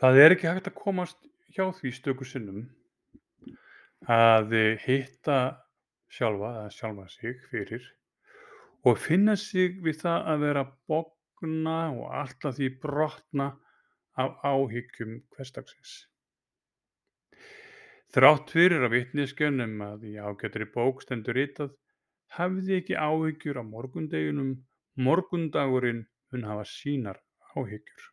Það er ekki hægt að komast hjá því stöku sinnum að hitta sjálfa eða sjálfa sig fyrir og finna sig við það að vera bogna og allt að því brotna af áhyggjum hversdagsins. Þrátt fyrir að vitneskjan um að í ágætri bók stendur ritað hafði ekki áhyggjur af morgundeginum, morgundagurinn mun hafa sínar áhyggjur.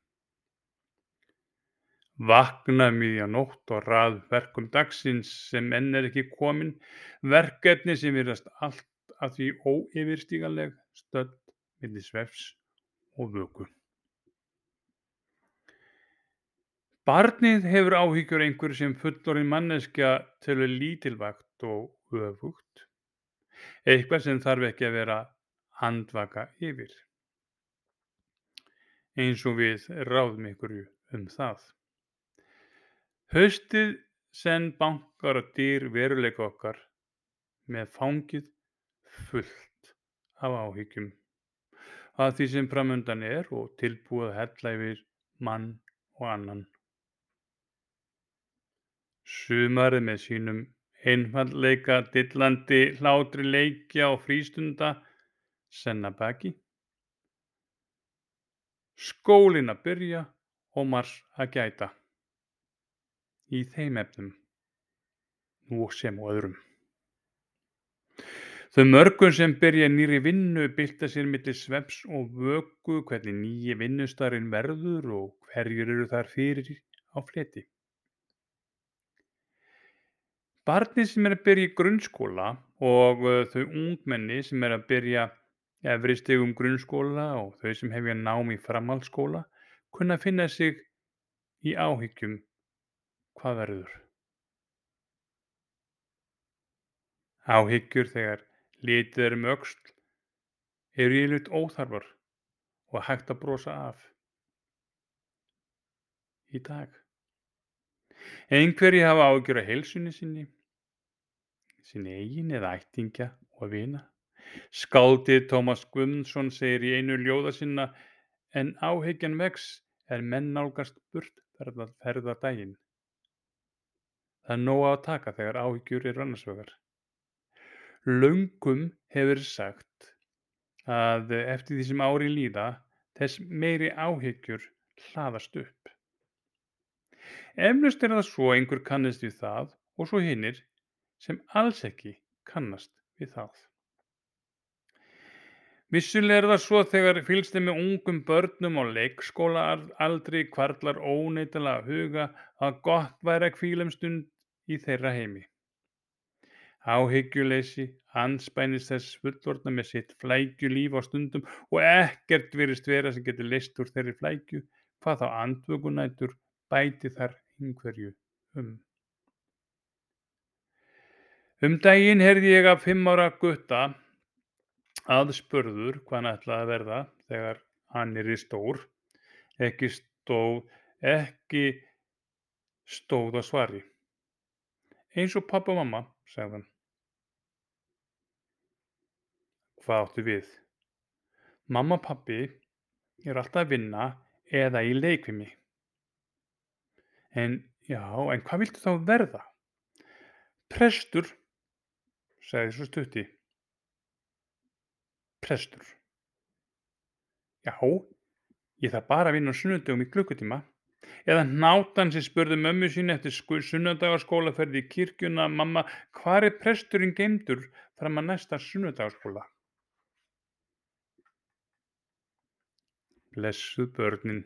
Vakna um miðja nótt og rað verkum dagsins sem enn er ekki komin, verkefni sem virðast allt að því óyfirstíganleg stödd milli svefns og vöku. Barnið hefur áhyggjur einhver sem fullorðin manneskja telur lítilvægt og öfugt, eitthvað sem þarf ekki að vera handvaka yfir, eins og við ráðum ykkur um það. Haustið senn bankar á dyr veruleika okkar með fangið fullt af áhyggjum að því sem framundan er og tilbúið að hella yfir mann og annan. Sumarið með sínum einfaldleika, dillandi hlátri leikja og frístunda senn að baki. Skólinn að byrja og mars að gæta. Í þeim efnum, nú sem og öðrum. Þau mörgum sem byrja nýri vinnu bylta sér milli svefns og vöku hvernig nýji vinnustarinn verður og hverjir eru þar fyrir á fleti. Barnið sem er að byrja í grunnskóla og uh, þau ungmenni sem er að byrja efri stegum grunnskóla og þau sem hefja nám í framhaldsskóla kunna finna sig í áhyggjum hvað verður. Áhyggjur þegar litið er um öxl eru yfirleitt óþarfar og hægt að brosa af. Í dag. Einhverji hafa áhyggjur af heilsunni sinni, sinni eigin eða ættingja og vina. Skáldið Tómas Guðmundsson segir í einu ljóða sinna en áhyggjan vex er menn nálgast burt ferðardaginn. Það er nóg að taka þegar áhyggjur eru annars vegar. Löngum hefur sagt að eftir því sem árin líða þess meiri áhyggjur hlaðast upp. Eflaust er það svo einhver kannast við það og svo hinnir sem alls ekki kannast við það. Vissulega er það svo þegar fylgst er með ungum börnum á leikskólaaldri hvarflar óneitanlega að huga að gott væri að hvíla um stund í þeirra heimi. Áhyggjuleysi andspænis þess fullorðna með sitt flækjulíf á stundum og ekkert virðist vera sem getur leyst úr þeirri flækju, hvað þá andvökunætur bæti þar einhverju um. Um daginn heyrði ég af fimm ára gutta aðspurður hvað hann ætlaði að verða þegar hann yrði stór. Ekki stóð, ekki stóð á svari. Eins og pappa og mamma, sagði hann. Hvað áttu við? Mamma og pappi er alltaf að vinna eða í leikfimi. En já, en hvað viltu þá verða? Prestur, sagði svo stutti. Prestur. Já, ég þarf bara að vinna á sunnudögum í klukkutíma. Eða hnátan sem spurði mömmu sín eftir sunnudagaskólaferði í kirkjuna, mamma, hvar er presturinn geimdur fram að næsta sunnudagaskóla? Blessuð börnin.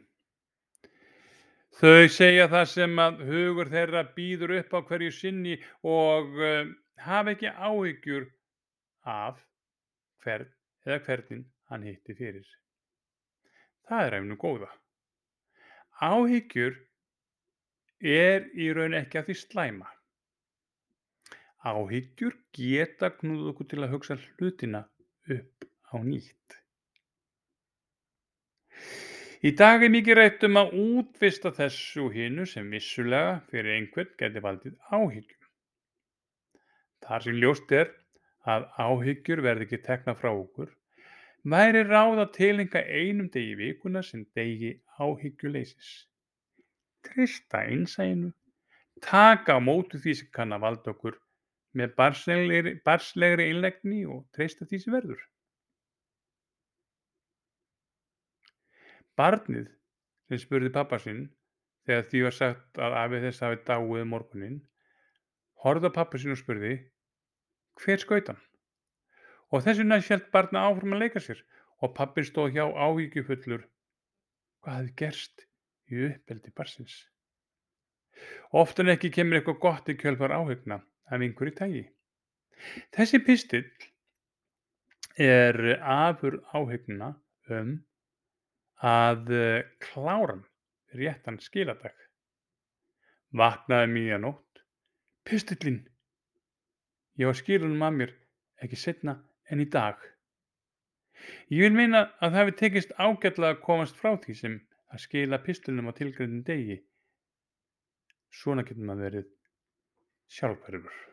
Þau segja það sem að hugur þeirra býður upp á hverju sinni og uh, hafa ekki áhyggjur af hvern eða hvernig hann hitti fyrir. Það er efnum góða. Áhyggjur er í raun ekki að því slæma. Áhyggjur geta knúð okkur til að hugsa hlutina upp á nýtt. Í dag er mikið rætt um að útvista þessu og hinu sem vissulega fyrir einhvern geti valdið áhyggjum. Þar sem ljóst er að áhyggjur verði ekki tekna frá okkur, væri ráð að tilenga einum degi vikuna sem degi áhyggjuleysis. treysta innsæinu, taka á móti því sem kann að valda okkur með barnslegri, barnslegri einlægni og treysta því sem verður. Barnið sem spurði pabba sinn þegar því var sagt að afi þess hafi dáið um morguninn, horfði á pabba sinn og spurði hver skaut hann? Og þess vegna hélt barnið áfram að leika sér og pabbinn stóð hjá áhyggjufullur hvað hafði gerst í uppeldi barnsins. Oftar en ekki kemur eitthvað gott í kjölfar áhyggna af einhverju tagi. Þessi pistill er afurð áhyggjuna um að eh, klára hann fyrir réttan skiladag. Vaknaði um miðja nótt. Pistillinn! Ég var skilunum að mér ekki seinna en í dag. Ég vil meina að það hafi tekist ágætlega að komast frá því sem að skila pistilnum á tilgreyndum degi. Svona getur maður verið sjálfhverfur.